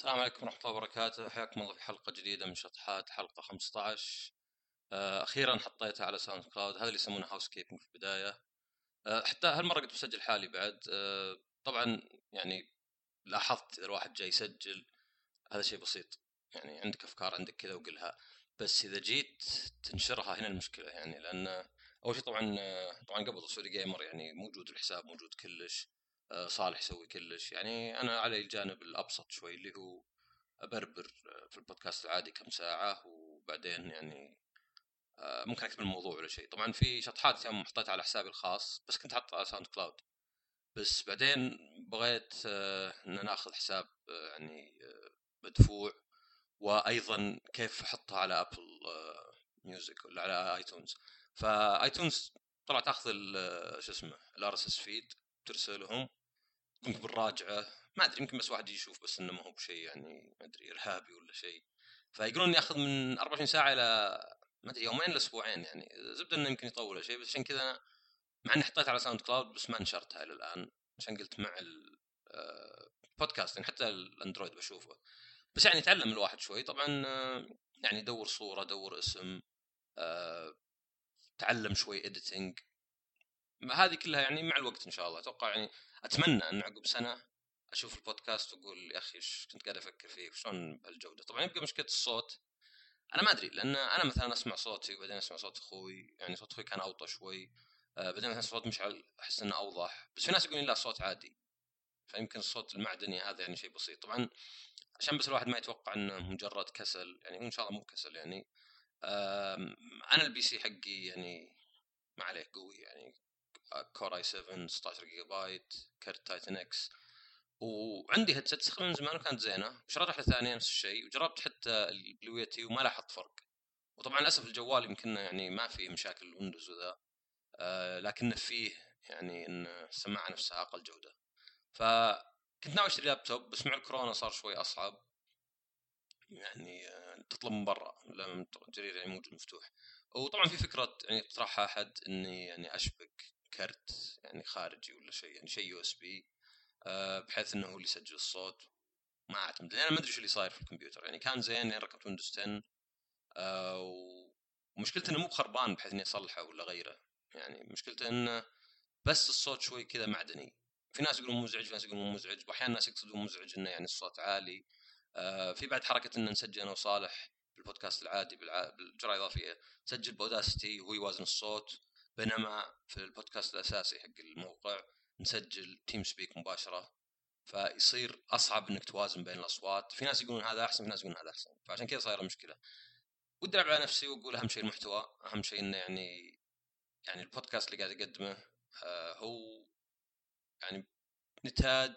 السلام عليكم ورحمة الله وبركاته. حياكم الله في حلقة جديدة من شطحات حلقة 15 آه، أخيرا حطيتها على ساوند كلاود. هذا اللي يسمونه housekeeping في البداية. آه، حتى هالمرة كنت بسجل حالي بعد. آه، طبعا يعني لاحظت إذا الواحد جاي يسجل. هذا شيء بسيط. يعني عندك أفكار عندك كذا وقلها. بس إذا جيت تنشرها هنا المشكلة يعني لأن أول شيء طبعا طبعا قبل Saudi Gamer يعني موجود الحساب موجود كلش. صالح يسوي كلش. يعني أنا علي الجانب الأبسط شوي اللي هو أبربر في البودكاست العادي كم ساعة وبعدين يعني آه، ممكن أكتب الموضوع ولا شيء. طبعا في شطحات يوم حطيتها على حسابي الخاص بس كنت حاطها على ساوند كلاود. بس بعدين بغيت آه، إن ناخذ حساب يعني مدفوع وأيضا كيف أحطها على أبل ميوزك ولا على آيتونز. فآيتونز طلع تأخذ شو اسمه ال RSS feed ترسلهم. كنت بالراجعه ما أدري يمكن بس واحد يشوف بس إنه ما هو بشيء يعني ما أدري إرهابي ولا شيء فيقولون يأخذ من 24 ساعة إلى ما أدري يومين لاسبوعين يعني. زبدة إنه يمكن يطول شيء بس عشان كذا مع إني حطيتها على ساوند كلاود بس ما نشرتها إلى الآن. عشان قلت مع البودكاست يعني حتى الأندرويد بشوفه. بس يعني يتعلم الواحد شوي. طبعا آه، يعني دور صورة دور اسم آه، تعلم شوي اديتنج هذه كلها يعني مع الوقت إن شاء الله. أتوقع يعني أتمنى أن عقب سنة أشوف البودكاست وأقول يا أخي إيش كنت قاعد أفكر فيه شلون بهالجودة. طبعا يبقى مشكلة الصوت أنا ما أدري لأن أنا مثلا أسمع صوتي وبعدين أسمع صوت أخوي يعني صوت أخوي كان أوطى شوي آه بعدين مثلا صوت مشعل أحس إنه أوضح بس في ناس يقولون لا الصوت عادي. فيمكن الصوت المعدني هذا يعني شيء بسيط. طبعا عشان بس الواحد ما يتوقع إنه مجرد كسل يعني إن شاء الله مو كسل يعني. أنا ال PC حقي يعني ما عليه قوي يعني. Core i7 16 جيجا بايت كرت Titan X. وعندي headset استخدم من زمان وكانت زينة. شريت واحدة ثانية نفس الشيء. وجربت حتى ال Blue Yeti وما لاحظت فرق. وطبعا للأسف الجوال يمكن يعني ما فيه مشاكل ويندوز وذا. آه لكنه فيه يعني إن السماعة نفسها أقل جودة. فكنت ناوي أشتري لابتوب بس مع الكورونا صار شوي أصعب. يعني آه تطلب من برا. الجرير يعني موجود مفتوح. وطبعا في فكرة يعني اقترحها أحد إني يعني أشبك كرت يعني خارجي ولا شيء يعني شيء USB بحيث إنه هو اللي يسجل الصوت. ما أعتمد لأن أنا ما أدري شو اللي صاير في الكمبيوتر. يعني كان زين يعني ركبت ويندوز 10 آه ومشكلته إنه مو بخربان بحيث إني أصلحه ولا غيره. يعني مشكلته إنه بس الصوت شوي كذا معدني. في ناس يقولون مزعج في ناس يقولون مزعج. واحيانا ناس يقصدون مزعج إنه يعني الصوت عالي. آه في بعد حركة ان نسجل أنا وصالح بالبودكاست العادي بالجرعه الإضافية. نسجل بوداستي وهو يوازن الصوت. بينما في البودكاست الأساسي حق الموقع نسجل تيم سبيك مباشرة فيصير أصعب إنك توازن بين الأصوات. في ناس يقولون هذا أحسن في ناس يقولون هذا أحسن فعشان كذا صايرة مشكلة. ودي ألعب على نفسي وأقول أهم شيء المحتوى أهم شيء إنه يعني يعني البودكاست اللي قاعد أقدمه آه هو يعني نتاج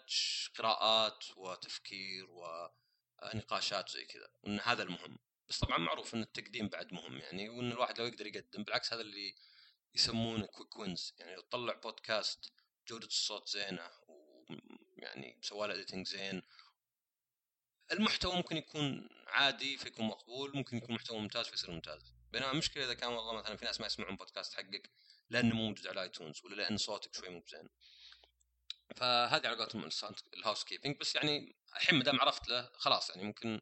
قراءات وتفكير ونقاشات زي كذا وإن هذا المهم. بس طبعا معروف إن التقديم بعد مهم يعني وإن الواحد لو يقدر يقدم بالعكس هذا اللي يسمونه quick wins يعني لو تطلع بودكاست جودة الصوت زينة ويعني سوى له editing زين. المحتوى ممكن يكون عادي فيكون مقبول ممكن يكون محتوى ممتاز فيصير ممتاز. بينما المشكلة إذا كان والله مثلا في ناس ما يسمعون بودكاست حقك لأنه مو موجود على iTunes ولا لأن صوتك شوي مو بزين. فهذه على قولتهم ال housekeeping بس يعني الحين ما دام عرفت له خلاص يعني ممكن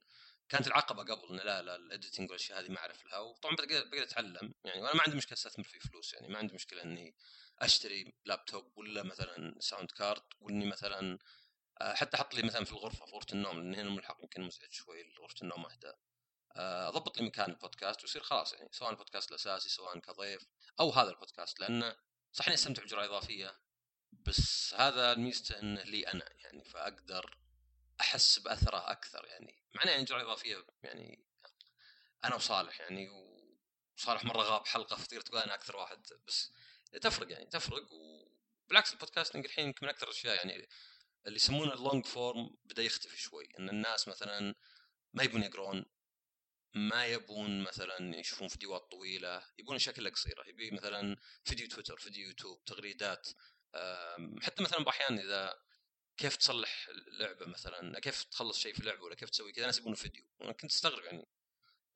كانت العقبة قبل لا لا ال editing والاشياء هذه ما اعرف لها وطبعا بقيت أتعلم. يعني وأنا ما عندي مشكلة أستثمر في فلوس يعني ما عندي مشكلة إني أشتري لابتوب ولا مثلا sound card وإني مثلا آه، حتى أحط لي مثلا في الغرفة في غرفه النوم لأن هنا الملحق يمكن مزعج شوي غرفه النوم اهدى آه، أضبط لي مكان البودكاست ويصير خلاص يعني سواء البودكاست الأساسي سواء كضيف أو هذا البودكاست. لأنه صح إني أستمتع بجرعة إضافية بس هذا ميزته انه لي أنا يعني فأقدر أحس بأثره أكثر يعني مع يعني جرعة إضافية يعني أنا وصالح يعني وصالح مرة غاب حلقة فتصير تقول أنا أكثر واحد بس تفرق يعني تفرق. وبالعكس ال podcasting الحين يمكن من أكثر الأشياء يعني اللي يسمونه ال long form بدأ يختفي شوي إن الناس مثلا ما يبون يقرون ما يبون مثلا يشوفون فيديوهات طويلة يبون أشياء كلها قصيرة. يبي مثلا فيديو تويتر فيديو يوتيوب تغريدات حتى مثلا بأحيان إذا كيف تصلح لعبه مثلا؟ كيف تخلص شيء في لعبه ولا كيف تسوي كذا؟ ناس يبون فيديو. أنا كنت أستغرب يعني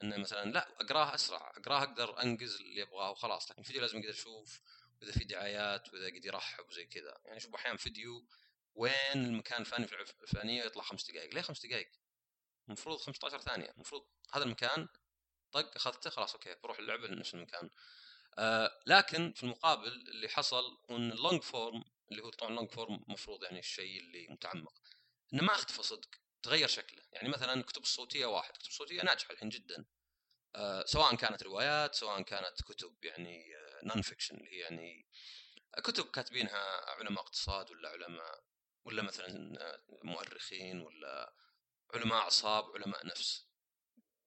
إنه مثلا لا أقرأها أسرع أقرأها أقدر انجز اللي أبغاه وخلاص. لكن الفيديو لازم أقدر أشوف وإذا في دعايات وإذا قد يرحب وزي كذا. يعني شوف أحيانا فيديو وين المكان الفلاني في الفلانيه يطلع خمس دقائق. ليه خمس دقائق؟ المفروض 15 ثانية. المفروض هذا المكان طق أخذته خلاص okay بروح اللعبة لنفس المكان. آه لكن في المقابل اللي حصل هو إن ال long form اللي هو طبعا ال long form المفروض يعني الشيء اللي متعمق. إنه ما اختفى صدق تغير شكله. يعني مثلا الكتب الصوتية واحد الكتب الصوتية ناجحة الحين جدا. آه سواء كانت روايات سواء كانت كتب يعني نون آه فيكشن اللي هي يعني كتب كاتبينها علماء اقتصاد ولا علماء ولا مثلا آه، مؤرخين ولا علماء أعصاب علماء نفس.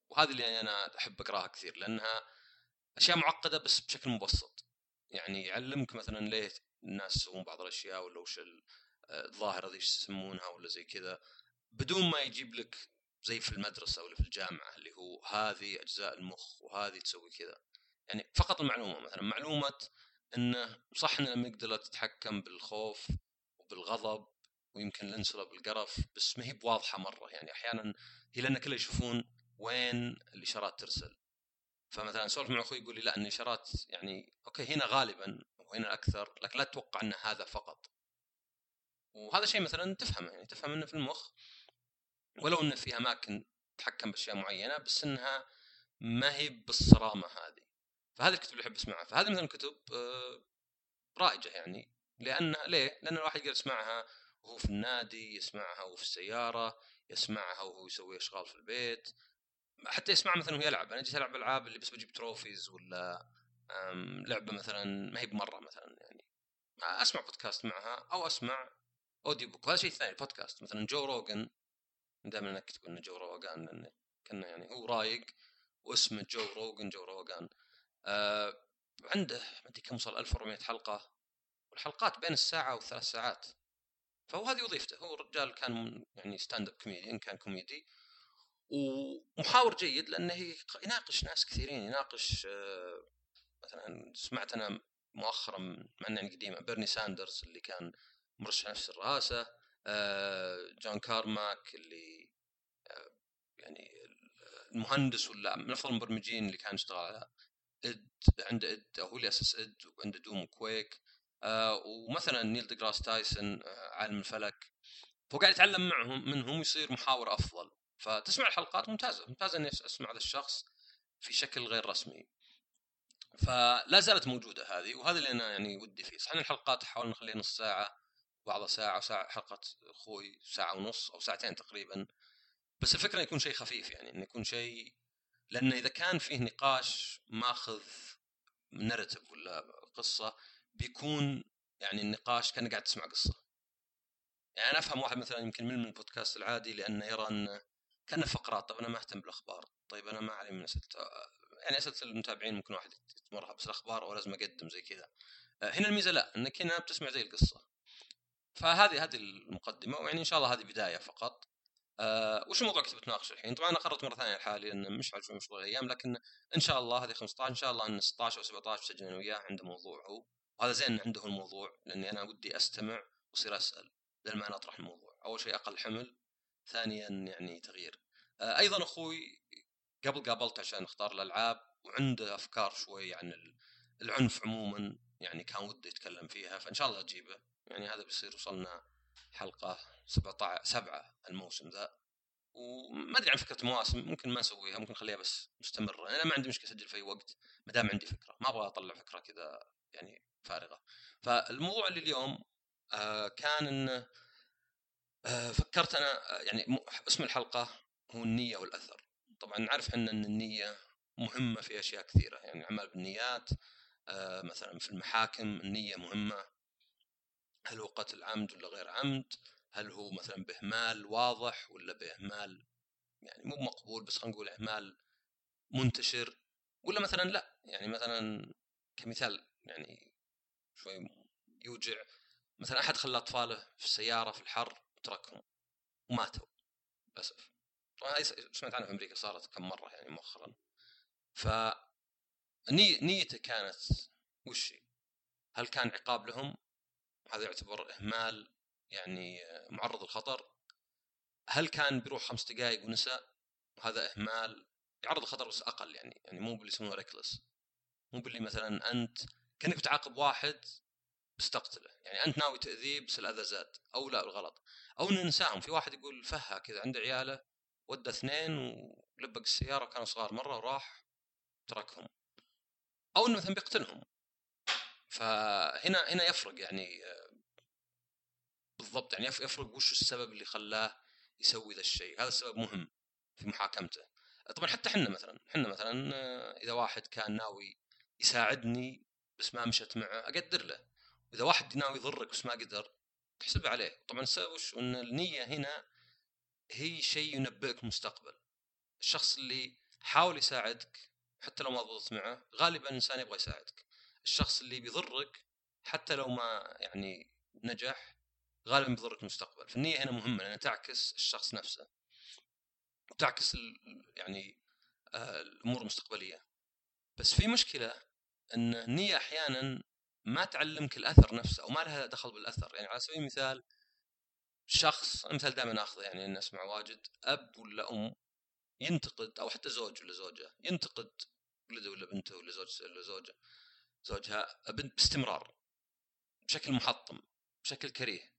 وهذه اللي أنا أحب أقراها كثير لأنها أشياء معقدة بس بشكل مبسط. يعني يعلمك مثلا ليه الناس يسوون بعض الأشياء ولا وش الظاهرة ذي يسمونها ولا زي كذا. بدون ما يجيب لك زي في المدرسة ولا في الجامعة اللي هو هذه أجزاء المخ وهذه تسوي كذا. يعني فقط المعلومة مثلا. معلومة انه صح إن المقدله تتحكم بالخوف وبالغضب ويمكن الانسله بالقرف بس ما هي بواضحة مرة. يعني أحيانا هي لأن كلها يشوفون وين الإشارات ترسل. فمثلا سولف مع أخوي يقول لي لا الإشارات يعني أوكي هنا غالبا وهنا أكثر لكن لا تتوقع إن هذا فقط. وهذا شيء مثلا تفهمه يعني تفهم إنه في المخ ولو إنه في أماكن تتحكم بأشياء معينة بس إنها ما هي بالصرامة هذه. فهذه الكتب اللي أحب أسمعها. فهذه مثلا كتب آه، رائجة يعني. لانها ليه؟ لأن الواحد يقدر يسمعها وهو في النادي يسمعها وهو في السيارة يسمعها وهو يسوي أشغال في البيت. حتى يسمعها مثلا وهو يلعب. أنا جيت ألعب ألعاب اللي بس بجيب تروفيز ولا لعبة مثلا ما هي بمرة مثلا يعني. أسمع بودكاست معها أو أسمع audio book وهذا شيء ثاني بودكاست. مثلا جو روجن دائما نكتب إنه جو روجان لأنه كنا يعني هو رايق واسمه جو روجن جو روجان آه عنده ما أدري كم وصل 1400 حلقة والحلقات بين الساعة والثلاث ساعات. فهو هذه وظيفته. هو الرجال كان يعني stand-up comedian كان كوميدي ومحاور جيد لأنه يناقش ناس كثيرين يناقش آه مثلا سمعت أنا مؤخرا مع إنه قديمه بيرني ساندرز اللي كان مرشح نفس الرئاسة آه جون كارماك اللي آه يعني المهندس ولا من افضل المبرمجين اللي كان يشتغل على id عنده id هو اللي أسس id وعنده Doom Quake آه ومثلا نيل ديجراس تايسون عالم الفلك فهو قاعد يتعلم معهم منهم ويصير محاور أفضل. فتسمع الحلقات ممتازة ممتازة إني أسمع هذا الشخص في شكل غير رسمي. فلا زالت موجودة هذه وهذا اللي أنا يعني ودي فيه. صحيح الحلقات حاول نخليها نص ساعة بعضها ساعة ساعة حلقة أخوي ساعة ونص أو ساعتين تقريبا. بس الفكرة يكون شيء خفيف يعني إنه يكون شيء لأنه إذا كان فيه نقاش ماخذ نرتب ولا قصة بيكون يعني النقاش كانك قاعد تسمع قصة. يعني أنا أفهم واحد مثلا يمكن من البودكاست العادي لأنه يرى أنه كأنه فقرات. طيب أنا ما أهتم بالأخبار. طيب أنا ما علي من يعني اسئله المتابعين ممكن واحد يتمرها بس الأخبار أو لازم أقدم زي كذا. آه، هنا الميزة لا انك هنا بتسمع زي القصة. فهذه هذه المقدمة ويعني إن شاء الله هذه بداية فقط. أه وش الموضوع كنت بتناقش الحين؟ طبعا أنا قررت مرة ثانية لحالي انه مش عارف مشغول الأيام لكن إن شاء الله هذه 15 إن شاء الله إن 16 أو 17 بسجل أنا وياه عنده موضوع هو. وهذا زين عنده الموضوع لأني أنا ودي أستمع وأصير أسأل بدل ما أنا أطرح الموضوع. أول شيء أقل حمل ثانيا يعني تغيير. أه أيضا أخوي قبل قابلته عشان أختار الألعاب وعنده أفكار شوي عن العنف عموما يعني كان ودي يتكلم فيها فإن شاء الله أجيبه. يعني هذا بيصير وصلنا حلقة 17 سبعة الموسم ذا. وما أدري عن فكرة مواسم ممكن ما نسويها ممكن نخليها بس مستمرة. أنا ما عندي مشكلة أسجل في أي وقت ما دام عندي فكرة. ما أبغى أطلع فكرة كذا يعني فارغة. فالموضوع اللي اليوم آه كان انه آه فكرت أنا آه، يعني اسم الحلقة هو النية والأثر. نعرف إحنا أن النية مهمة في أشياء كثيرة يعني اعمال بالنيات آه مثلا في المحاكم النية مهمة. هل هو قتل عمد ولا غير عمد؟ هل هو مثلا بإهمال واضح ولا بإهمال يعني مو مقبول بس خلينا نقول إهمال منتشر ولا مثلا لا؟ يعني مثلا كمثال يعني شوي يوجع مثلا أحد خلى أطفاله في السيارة في الحر وتركهم وماتوا للأسف. سمعت عنها في أمريكا صارت كم مرة يعني مؤخرا. ف نيته كانت وش هل كان عقاب لهم؟ هذا يعتبر إهمال يعني معرض للخطر. هل كان بيروح خمس دقائق ونسى؟ وهذا إهمال. يعرض الخطر بس أقل يعني يعني مو باللي يسمونه ريكلس مو باللي مثلا أنت كأنك بتعاقب واحد بس تقتله يعني أنت ناوي تأذيه بس الأذى زاد أو لا الغلط أو ننساهم في واحد يقول فهه كذا عنده عياله ودى اثنين ولبق السيارة كانوا صغار مرة وراح تركهم. أو إنه مثلا بيقتلهم فهنا هنا يفرق يعني بالضبط يعني يفرق وش السبب اللي خلاه يسوي ذا الشيء. هذا السبب مهم في محاكمته. طبعا حتى إحنا مثلا إحنا مثلا إذا واحد كان ناوي يساعدني بس ما مشت معه أقدر له. واذا واحد ناوي يضرك بس ما قدر تحسب عليه. طبعا وش؟ ان النية هنا هي شيء ينبئك مستقبل. الشخص اللي حاول يساعدك حتى لو ما ضبطت معه غالبا الإنسان يبغى يساعدك. الشخص اللي بيضرك حتى لو ما يعني نجح غالبا بيضرك المستقبل فالنية هنا مهمة لأنها تعكس الشخص نفسه. وتعكس يعني آه، الأمور المستقبلية. بس في مشكلة إن النية أحيانا ما تعلمك الأثر نفسه أو ما لها دخل بالأثر. يعني على سبيل المثال شخص مثال دائما اخذه يعني الناس اسمع واجد أب ولا أم ينتقد أو حتى زوج ولا زوجه ينتقد ولده ولا بنته ولا زوج ولا زوجة زوجها بنت باستمرار بشكل محطم بشكل كريه.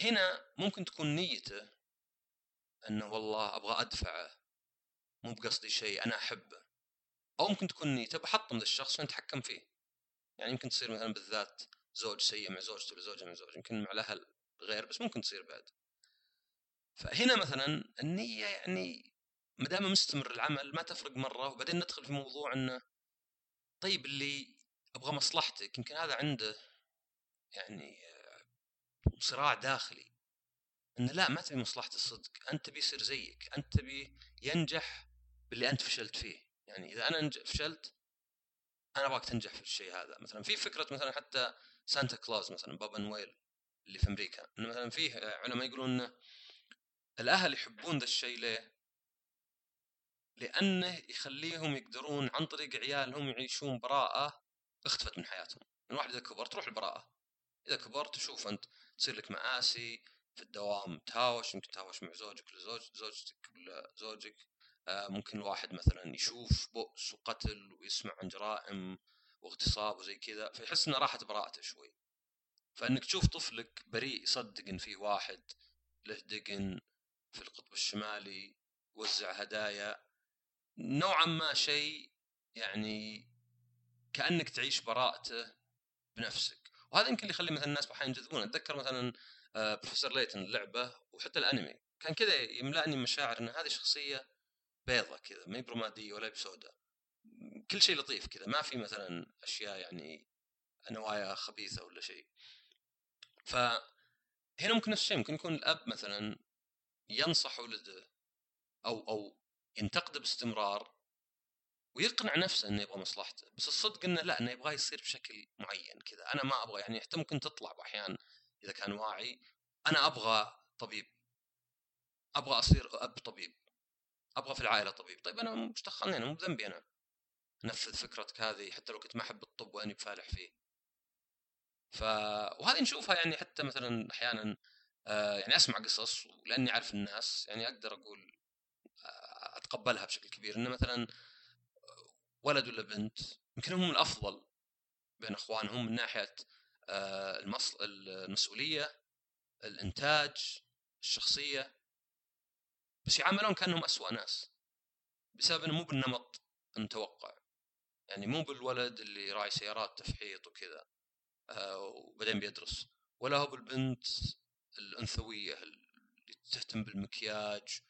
هنا ممكن تكون نيته إنه والله أبغى أدفعه مو بقصدي شيء أنا أحبه. أو ممكن تكون نيته بحطم ذا الشخص ونتحكم فيه. يعني يمكن تصير مثلا بالذات زوج سيء مع زوجته ولا زوجة مع زوج يمكن مع الأهل. غير بس ممكن تصير بعد. فهنا مثلا النية يعني ما دام مستمر العمل ما تفرق مرة وبعدين ندخل في موضوع إنه طيب اللي أبغى مصلحتك يمكن هذا عنده يعني صراع داخلي. انه لا ما تبي مصلحته الصدق أنت تبي يصير زيك أنت تبي ينجح باللي أنت فشلت فيه. يعني إذا أنا فشلت أنا أبغاك تنجح في الشيء هذا. مثلا في فكرة مثلا حتى سانتا كلاوز مثلا بابا نويل. اللي في أمريكا إنه مثلا فيه علماء يقولون انه الأهل يحبون ذا الشيء ليه؟ لأنه يخليهم يقدرون عن طريق عيالهم يعيشون براءة اختفت من حياتهم. الواحد إذا كبر تروح البراءة. إذا كبرت تشوف أنت تصير لك مآسي في الدوام تهاوش يمكن تهاوش مع زوجك ولا زوج زوجتك ولا زوجك. آه ممكن الواحد مثلا يشوف بؤس وقتل ويسمع عن جرائم واغتصاب وزي كذا فيحس إنه راحت براءته شوي. فإنك تشوف طفلك بريء يصدق إن في واحد له دقن في القطب الشمالي يوزع هدايا نوعا ما شيء يعني كأنك تعيش براءته بنفسك. وهذا يمكن اللي يخلي مثلا الناس أحيانا ينجذبون أتذكر مثلا بروفيسور ليتن اللعبه وحتى الأنمي. كان كذا يملأني مشاعر إن هذه شخصية بيضة كذا ما هي برمادية ولا بسوداء كل شيء لطيف كذا. ما في مثلا أشياء يعني نوايا خبيثة ولا شيء. فهنا ممكن نفس الشيء ممكن يكون الأب مثلا ينصح ولده أو أو ينتقده باستمرار ويقنع نفسه إنه يبغى مصلحته بس الصدق إنه لا إنه يبغاه يصير بشكل معين كذا. أنا ما أبغى يعني حتى ممكن تطلع باحيان إذا كان واعي أنا أبغى طبيب. أبغى أصير أب طبيب. أبغى في العائلة طبيب. طيب أنا مش دخلني أنا مو بذنبي أنا أنفذ فكرتك هذه حتى لو كنت ما أحب الطب وأني بفالح فيه. ف وهذه نشوفها يعني حتى مثلا أحيانا آه يعني أسمع قصص ولأني أعرف الناس يعني أقدر أقول آه أتقبلها بشكل كبير. إنه مثلا ولد ولا بنت يمكن هم الأفضل بين إخوانهم من ناحية آه المسؤولية الإنتاج الشخصية. بس يعاملون كأنهم اسوء ناس بسبب إنه مو بالنمط المتوقع. يعني مو بالولد اللي راعي سيارات تفحيط وكذا. وبعدين بيدرس. ولا هو بالبنت الأنثوية اللي تهتم بالمكياج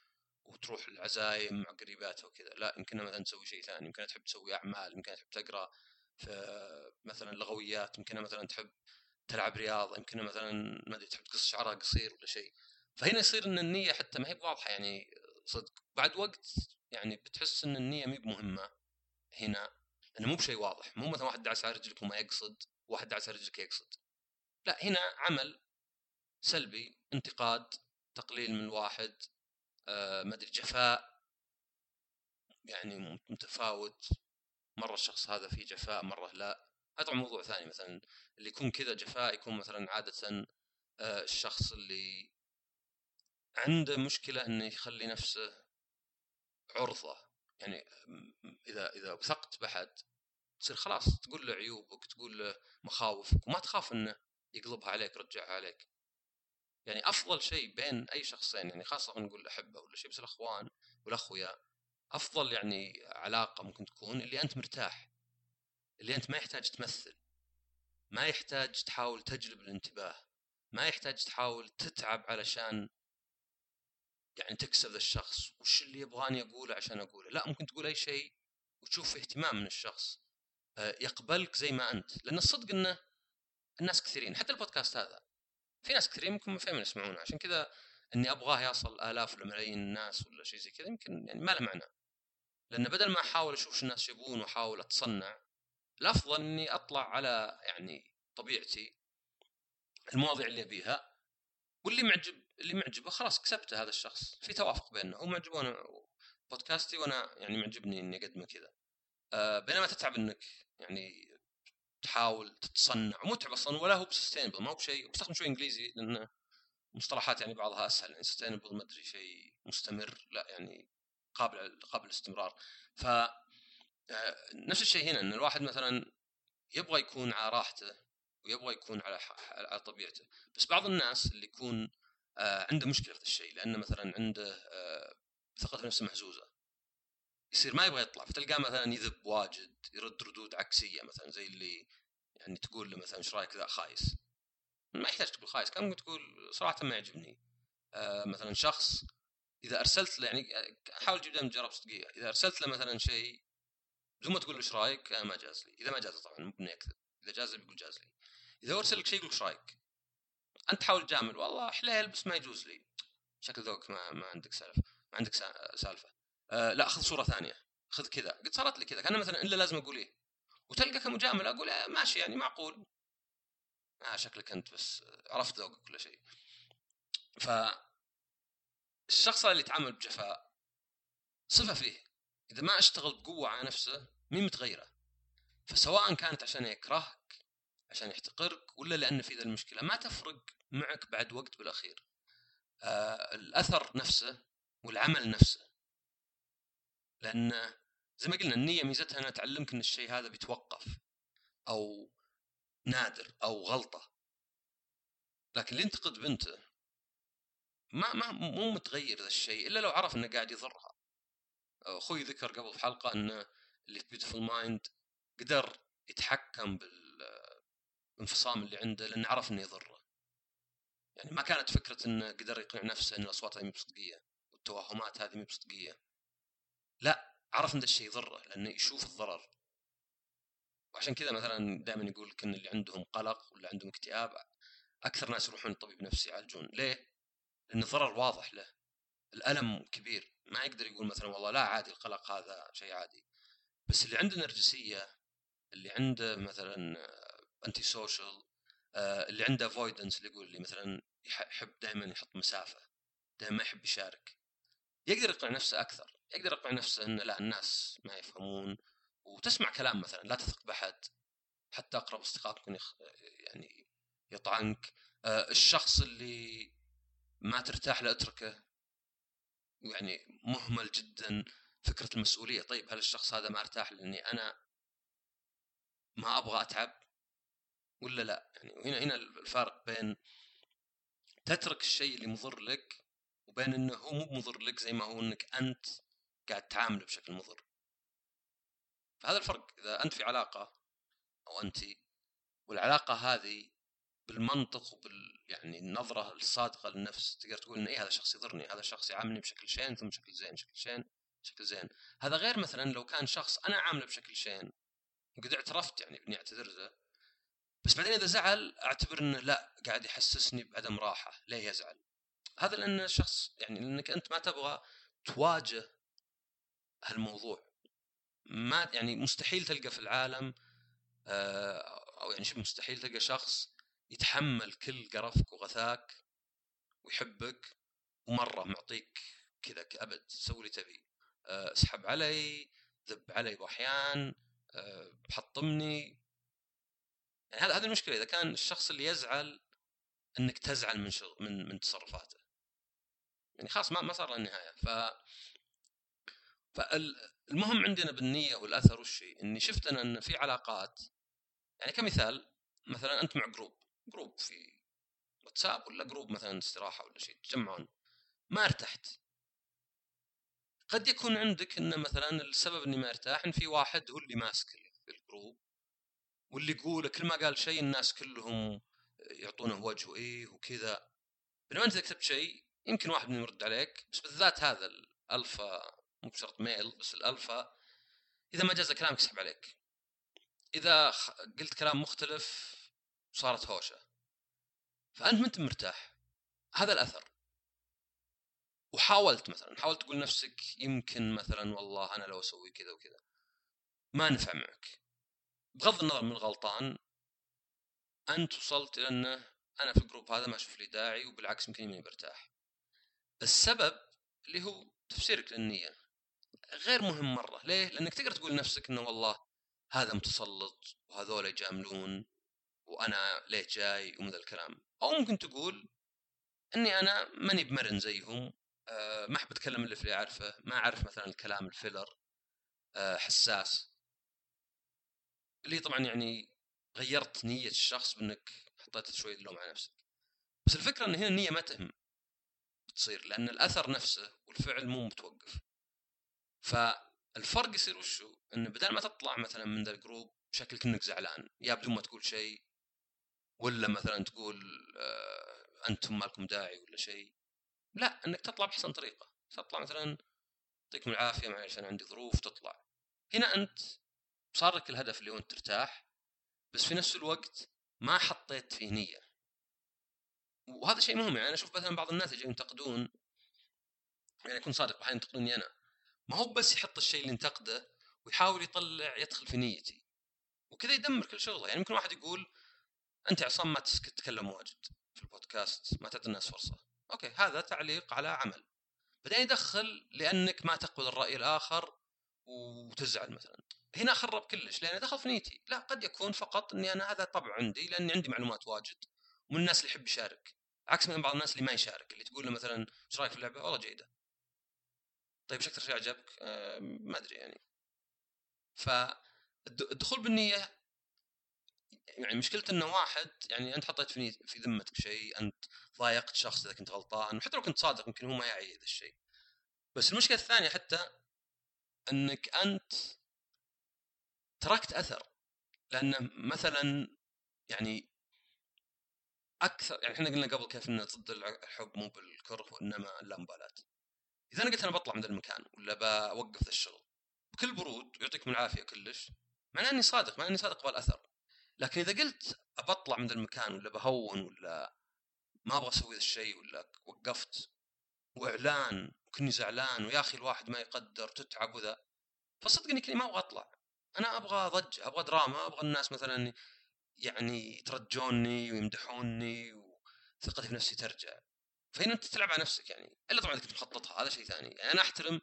وتروح العزايم مع قريباتها وكذا. لا يمكنها مثلا تسوي شيء ثاني. يمكنها تحب تسوي أعمال. يمكنها تحب تقرأ في مثلا لغويات. يمكنها مثلا تحب تلعب رياضة. يمكنها مثلا ما أدري تحب تقص شعرها قصير ولا شيء. فهنا يصير إن النية حتى ما هي واضحة. يعني صدق. بعد وقت يعني بتحس إن النية ما مهمه هنا. لأنه مو بشيء واضح. مو مثلا واحد دعس على رجلك وما يقصد. واحد على رجلك يقصد. لا هنا عمل سلبي انتقاد تقليل من الواحد آه ما أدري جفاء يعني متفاوت. مرة الشخص هذا فيه جفاء مرة لا. هذا موضوع ثاني مثلا اللي يكون كذا جفاء يكون مثلا عادة آه الشخص اللي عنده مشكلة إنه يخلي نفسه عرضة. يعني إذا إذا وثقت باحد تصير خلاص تقول له عيوبك تقول له مخاوفك وما تخاف إنه يقلبها عليك يرجعها عليك. يعني أفضل شيء بين أي شخصين يعني خاصة نقول أحبه ولا شيء بس الأخوان والأخويا أفضل يعني علاقة ممكن تكون اللي أنت مرتاح اللي أنت ما يحتاج تمثل ما يحتاج تحاول تجلب الانتباه ما يحتاج تحاول تتعب علشان يعني تكسب الشخص وش اللي يبغاني أقوله عشان أقوله؟ لا ممكن تقول أي شيء وتشوف اهتمام من الشخص. يقبلك زي ما أنت لأن الصدق إنه الناس كثيرين. حتى البودكاست هذا في ناس كثيرين ممكن ما فاهمين يسمعونه. عشان كذا إني أبغاه يصل آلاف ولا ملايين الناس ولا شيء زي كذا يمكن يعني ما له معنى. لأن بدل ما أحاول أشوف شو الناس يبون وأحاول أتصنع الأفضل إني أطلع على يعني طبيعتي المواضيع اللي أبيها واللي معجب اللي معجبه خلاص كسبته هذا الشخص. في توافق بيننا. هو معجبه وأنا بودكاستي وأنا يعني معجبني إني أقدمه كذا. آه بينما تتعب إنك يعني تحاول تتصنع متعب أصلا ولا هو بسستينبل ما هو بشيء بستخدم شوي إنجليزي لأن مصطلحات يعني بعضها أسهل يعني سستينبل ما أدري شيء مستمر لا يعني قابل قابل للاستمرار. ف آه، نفس الشيء هنا إن الواحد مثلا يبغى يكون على راحته ويبغى يكون على على طبيعته. بس بعض الناس اللي يكون آه، عنده مشكلة في الشيء لأنه مثلا عنده آه، ثقته نفسه مهزوزه يصير ما يبغى يطلع فتلقاه مثلا يذب واجد يرد ردود عكسية مثلا زي اللي يعني تقول له مثلا إيش رأيك ذا خايس؟ ما يحتاج تقول خايس كان ممكن تقول صراحة ما يعجبني. آه مثلا شخص إذا أرسلت له يعني حاول تجيب دائما تجرب صدقية إذا أرسلت له مثلا شيء بدون ما تقول له إيش رأيك؟ آه ما جاز لي. إذا ما جاز طبعا مو اكذب إذا جاز بيقول جاز لي. إذا أرسل لك شيء يقول إيش رأيك؟ أنت تحاول تجامل والله حليل بس ما يجوز لي. شكل ذوقك ما ما عندك سالفة. ما عندك سالفة. آه لا خذ صورة ثانية. خذ كذا. قد صارت لي كذا كان مثلا إلا لازم أقول إيه. وتلقى كمجاملة أقول آه ماشي يعني معقول. آه شكلك أنت بس عرفت ذوقك كل شيء. ف الشخص اللي يتعامل بجفاء صفة فيه. إذا ما أشتغل بقوة على نفسه مين متغيره؟ فسواء كانت عشان يكرهك عشان يحتقرك ولا لأن في ذا المشكلة. ما تفرق معك بعد وقت بالأخير. آه الأثر نفسه والعمل نفسه. لأن زي ما قلنا النية ميزتها أنها تعلمك إن الشيء هذا بيتوقف أو نادر أو غلطة. لكن اللي ينتقد بنية ما ما مو متغير ذا الشيء إلا لو عرف إنه قاعد يضرها. أخوي ذكر قبل في حلقة انه اللي في Beautiful Mind قدر يتحكم بالانفصام اللي عنده لأنه عرف إنه يضره. يعني ما كانت فكرة إنه قدر يقنع نفسه إن الاصوات هذه بصدقية والتوهمات هذه مو بصدقية. لا عرف إن الشيء يضره لأنه يشوف الضرر. وعشان كذا مثلا دائما يقول لك إن اللي عندهم قلق ولا عندهم اكتئاب أكثر ناس يروحون لطبيب نفسي يعالجون. ليه؟ لأن الضرر واضح له. الألم كبير. ما يقدر يقول مثلا والله لا عادي القلق هذا شيء عادي. بس اللي عنده نرجسية اللي عنده مثلا antisocial اللي عنده avoidance اللي يقول اللي مثلا يحب دائما يحط مسافة دائما ما يحب يشارك يقدر يقنع نفسه أكثر. يقدر يقنع نفسه إن لا الناس ما يفهمون وتسمع كلام مثلا لا تثق بأحد حتى أقرب اصدقائك ممكن يخ... يعني يطعنك. آه الشخص اللي ما ترتاح له اتركه يعني مهمل جدا فكرة المسؤولية. طيب هل الشخص هذا ما ارتاح لأني أنا ما أبغى أتعب؟ ولا لا؟ يعني هنا هنا الفارق بين تترك الشيء اللي مضر لك وبين إنه هو مو مضر لك زي ما هو إنك أنت قاعد تعامله بشكل مضر. فهذا الفرق إذا أنت في علاقة أو أنت والعلاقة هذه بالمنطق وبال يعني النظرة الصادقة للنفس تقدر تقول إن إيه هذا الشخص يضرني هذا الشخص يعاملني بشكل شين ثم بشكل زين بشكل شين بشكل زين. هذا غير مثلا لو كان شخص أنا عامله بشكل شين وقد اعترفت يعني باني أعتذر له بس بعدين إذا زعل أعتبر إنه لا قاعد يحسسني بعدم راحة ليه يزعل؟ هذا لأن الشخص يعني لأنك أنت ما تبغى تواجه هالموضوع. ما يعني مستحيل تلقى في العالم آه، أو يعني مستحيل تلقى شخص يتحمل كل قرفك وغثاك ويحبك ومرة معطيك كذا أبد سوي اللي تبي. آه، اسحب علي ذب علي بأحيان آه، حطمني. يعني هذا هذه المشكلة. إذا كان الشخص اللي يزعل إنك تزعل من من من تصرفاته. يعني خلاص ما ما صار له النهاية. ف فالمهم عندنا بالنية والأثر والشيء إني شفت أنا إن في علاقات يعني كمثال مثلا أنت مع group group في واتساب ولا group مثلا استراحة ولا شيء تجمعون ما ارتحت. قد يكون عندك انه مثلا السبب إني ما ارتاح إن في واحد هو اللي ماسك ال group واللي يقول كل ما قال شيء الناس كلهم يعطونه وجه إيه وكذا. بينما أنت إذا كتبت شيء يمكن واحد منهم يرد عليك بس بالذات هذا الألفا مو بشرط male بس الألفا إذا ما جاز كلامك يسحب عليك. إذا قلت كلام مختلف صارت هوشة. فأنت ما أنت مرتاح. هذا الأثر. وحاولت مثلا حاولت تقول نفسك يمكن مثلا والله أنا لو أسوي كذا وكذا. ما نفع معك. بغض النظر من غلطان أنت وصلت إلى إنه أنا في الجروب هذا ما أشوف لي داعي وبالعكس يمكن ماني برتاح السبب اللي هو تفسيرك للنية. غير مهم مرة. ليه؟ لأنك تقدر تقول لنفسك إنه والله هذا متسلط وهذول يجاملون وأنا ليه جاي ومن ذا الكلام. أو ممكن تقول إني أنا ماني بمرن زيهم أه ما أحب أتكلم الا في اللي أعرفه ما أعرف مثلا الكلام الفيلر أه حساس. اللي طبعا يعني غيرت نية الشخص بإنك حطيت شوي اللوم على نفسك. بس الفكرة إن هنا النية ما تهم تصير لأن الأثر نفسه والفعل مو متوقف. فالفرق يصير وشو إنه بدل ما تطلع مثلا من ذا الجروب بشكل كأنك زعلان يا بدون ما تقول شيء ولا مثلا تقول آه أنتم ما لكم داعي ولا شيء لا إنك تطلع بأحسن طريقة. تطلع مثلا يعطيكم العافية معلش أنا عندي ظروف تطلع. هنا أنت صار لك الهدف اللي هو أنت ترتاح بس في نفس الوقت ما حطيت فيه نية. وهذا شيء مهم يعني أنا أشوف مثلا بعض الناس يجي ينتقدون يعني اكون صادق أحيانا ينتقدوني أنا. ما هو بس يحط الشيء اللي ينتقده ويحاول يطلع يدخل في نيتي. وكذا يدمر كل شغله. يعني ممكن واحد يقول أنت عصام ما تتكلم واجد في البودكاست ما تعطي الناس فرصة. أوكي هذا تعليق على عمل. بعدين يدخل لأنك ما تقبل الرأي الآخر وتزعل مثلا. هنا خرب كلش لأنه دخل في نيتي. لا قد يكون فقط إني أنا هذا طبع عندي لأني عندي معلومات واجد ومن الناس اللي يحب يشارك. عكس من بعض الناس اللي ما يشارك اللي تقول له مثلا إيش رأيك في اللعبة؟ والله جيدة. طيب إيش أكثر شيء عجبك؟ آه ما أدري يعني. فالدخول بالنية يعني مشكلته إنه واحد يعني أنت حطيت في في ذمتك شيء أنت ضايقت شخص إذا كنت غلطان وحتى لو كنت صادق يمكن هو ما يعي هذا الشيء. بس المشكلة الثانية حتى إنك أنت تركت أثر. لأن مثلا يعني أكثر يعني إحنا قلنا قبل كيف ان ضد الحب مو بالكره وإنما اللامبالاه إذا أنا قلت أنا بطلع من ذا المكان ولا بوقف الشغل بكل برود ويعطيكم العافية كلش معناه إني صادق معناه إني صادق بالاثر لكن إذا قلت بطلع من ذا المكان ولا بهون ولا ما أبغى أسوي ذا الشيء ولا وقفت وإعلان وكني زعلان ويا أخي الواحد ما يقدر تتعب وذا فصدقني كني ما أبغى أطلع. أنا أبغى ضجه أبغى دراما أبغى الناس مثلا يعني يترجوني ويمدحوني وثقتي في نفسي ترجع. فهنا أنت تلعب على نفسك يعني إلا طبعا كنت مخططها هذا شيء ثاني. يعني أنا أحترم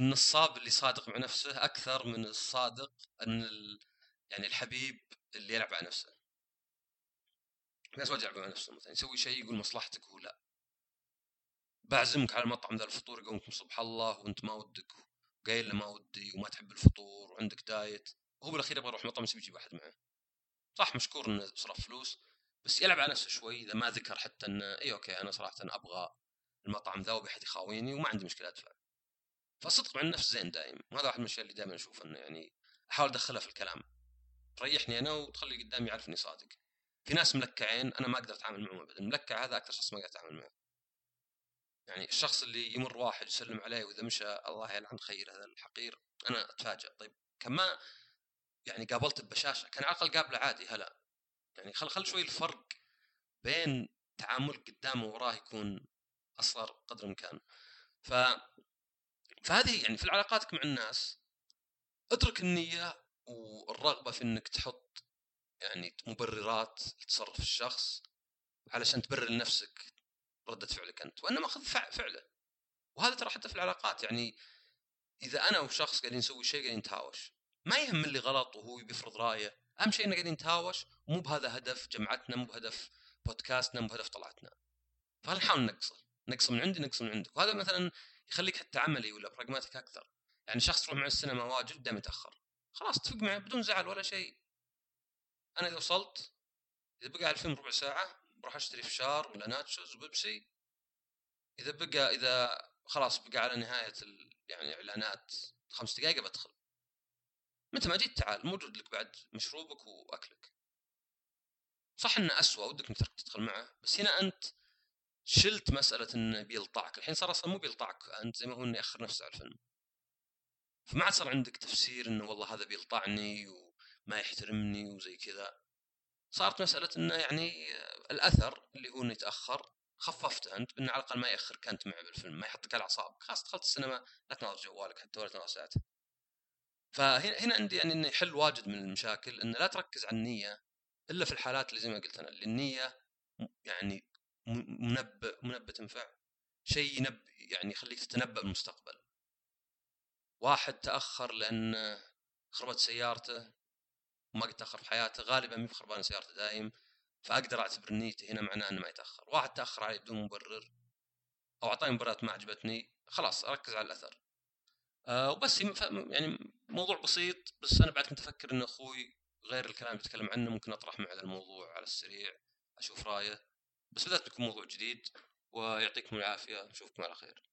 النصاب اللي صادق مع نفسه أكثر من الصادق إن ال... يعني الحبيب اللي يلعب على نفسه. في ناس واجد يلعبون على نفسهم مثلا يسوي شيء يقول مصلحتك هو لا. بعزمك على المطعم ذا الفطور يقومكم صبح الله وأنت ما ودك قايل له ما ودي وما تحب الفطور وعندك diet. وهو بالأخير يبغى يروح مطعم يسوي يجيب واحد معه. صح مشكور إنه صرف فلوس. بس يلعب على نفسه شوي إذا ما ذكر حتى إنه اي okay أنا صراحة أنا أبغى المطعم ذا وبحد يخاويني وما عندي مشكلة أدفع. فالصدق مع النفس زين دايم. وهذا واحد من الأشياء اللي دائما أشوف إنه يعني أحاول ادخلها في الكلام. تريحني أنا وتخلي قدامي يعرف اني صادق. في ناس ملكعين أنا ما أقدر أتعامل معهم ابدا. الملكع هذا أكثر شخص ما أقدر أتعامل معه. يعني الشخص اللي يمر واحد يسلم عليه وإذا مشى الله يلعن خير هذا الحقير أنا اتفاجئ طيب كما يعني قابلته ببشاشه كان على الأقل قابله عادي هلا. يعني خل خل شوي الفرق بين تعاملك قدامه وراه يكون أصغر قدر الإمكان. ف فهذه يعني في علاقاتك مع الناس اترك النية والرغبة في إنك تحط يعني مبررات لتصرف الشخص علشان تبرر لنفسك ردة فعلك أنت وإنما خذ فعله. وهذا ترى حتى في العلاقات يعني إذا أنا وشخص قاعدين نسوي شيء قاعدين نتهاوش. ما يهم اللي غلط وهو بيفرض رأيه. أهم شيء إننا قاعدين نتهاوش مو بهذا هدف جمعتنا مو بهدف بودكاستنا مو بهدف طلعتنا. فنحاول نقصر؟ نقص من عندي نقص من عندك. وهذا مثلا يخليك حتى عملي ولا براغماتيك أكثر. يعني شخص تروح مع السينما واجد دائما يتأخر. خلاص اتفق معه بدون زعل ولا شيء. أنا إذا وصلت إذا بقى على الفيلم ربع ساعة بروح أشتري فشار ولا ناتشوز وبيبسي. إذا بقى إذا خلاص بقى على نهاية. يعني إعلانات خمس دقائق بدخل متى ما جيت تعال موجود لك بعد مشروبك وأكلك. صح إنه اسوء ودك إنك تدخل معه بس هنا أنت شلت مسألة إنه بيلطعك. الحين صار أصلا مو بيلطعك أنت زي ما هو إنه يأخر نفسه على الفيلم. فما عاد صار عندك تفسير إنه والله هذا بيلطعني وما يحترمني وزي كذا. صارت مسألة إنه يعني الأثر اللي هو إنه يتأخر خففته أنت بإنه على الأقل ما ياخرك انت معه بالفيلم ما يحطك على أعصابك. خلاص دخلت السينما لا تناظر جوالك حتى ولا تناظر ساعته فهنا هنا عندي يعني إنه يحل واجد من المشاكل إنه لا تركز على النية إلا في الحالات اللي زي ما قلت أنا اللي النية يعني منبئ منبئ تنفع. شيء ينب يعني يخليك تتنبأ بالمستقبل. واحد تأخر لأن خربت سيارته وما قد تأخر في حياته غالبا ما خربان سيارته دايم فأقدر أعتبر نيته هنا معناه إنه ما يتأخر. واحد تأخر علي بدون مبرر أو اعطاني مبررات ما عجبتني خلاص أركز على الأثر. أه وبس يعني موضوع بسيط بس أنا بعد كنت أفكر إن أخوي غير الكلام اللي بيتكلم عنه ممكن اطرح معه الموضوع على السريع أشوف رأيه. بس بدأت بكم موضوع جديد ويعطيكم العافية نشوفكم على خير.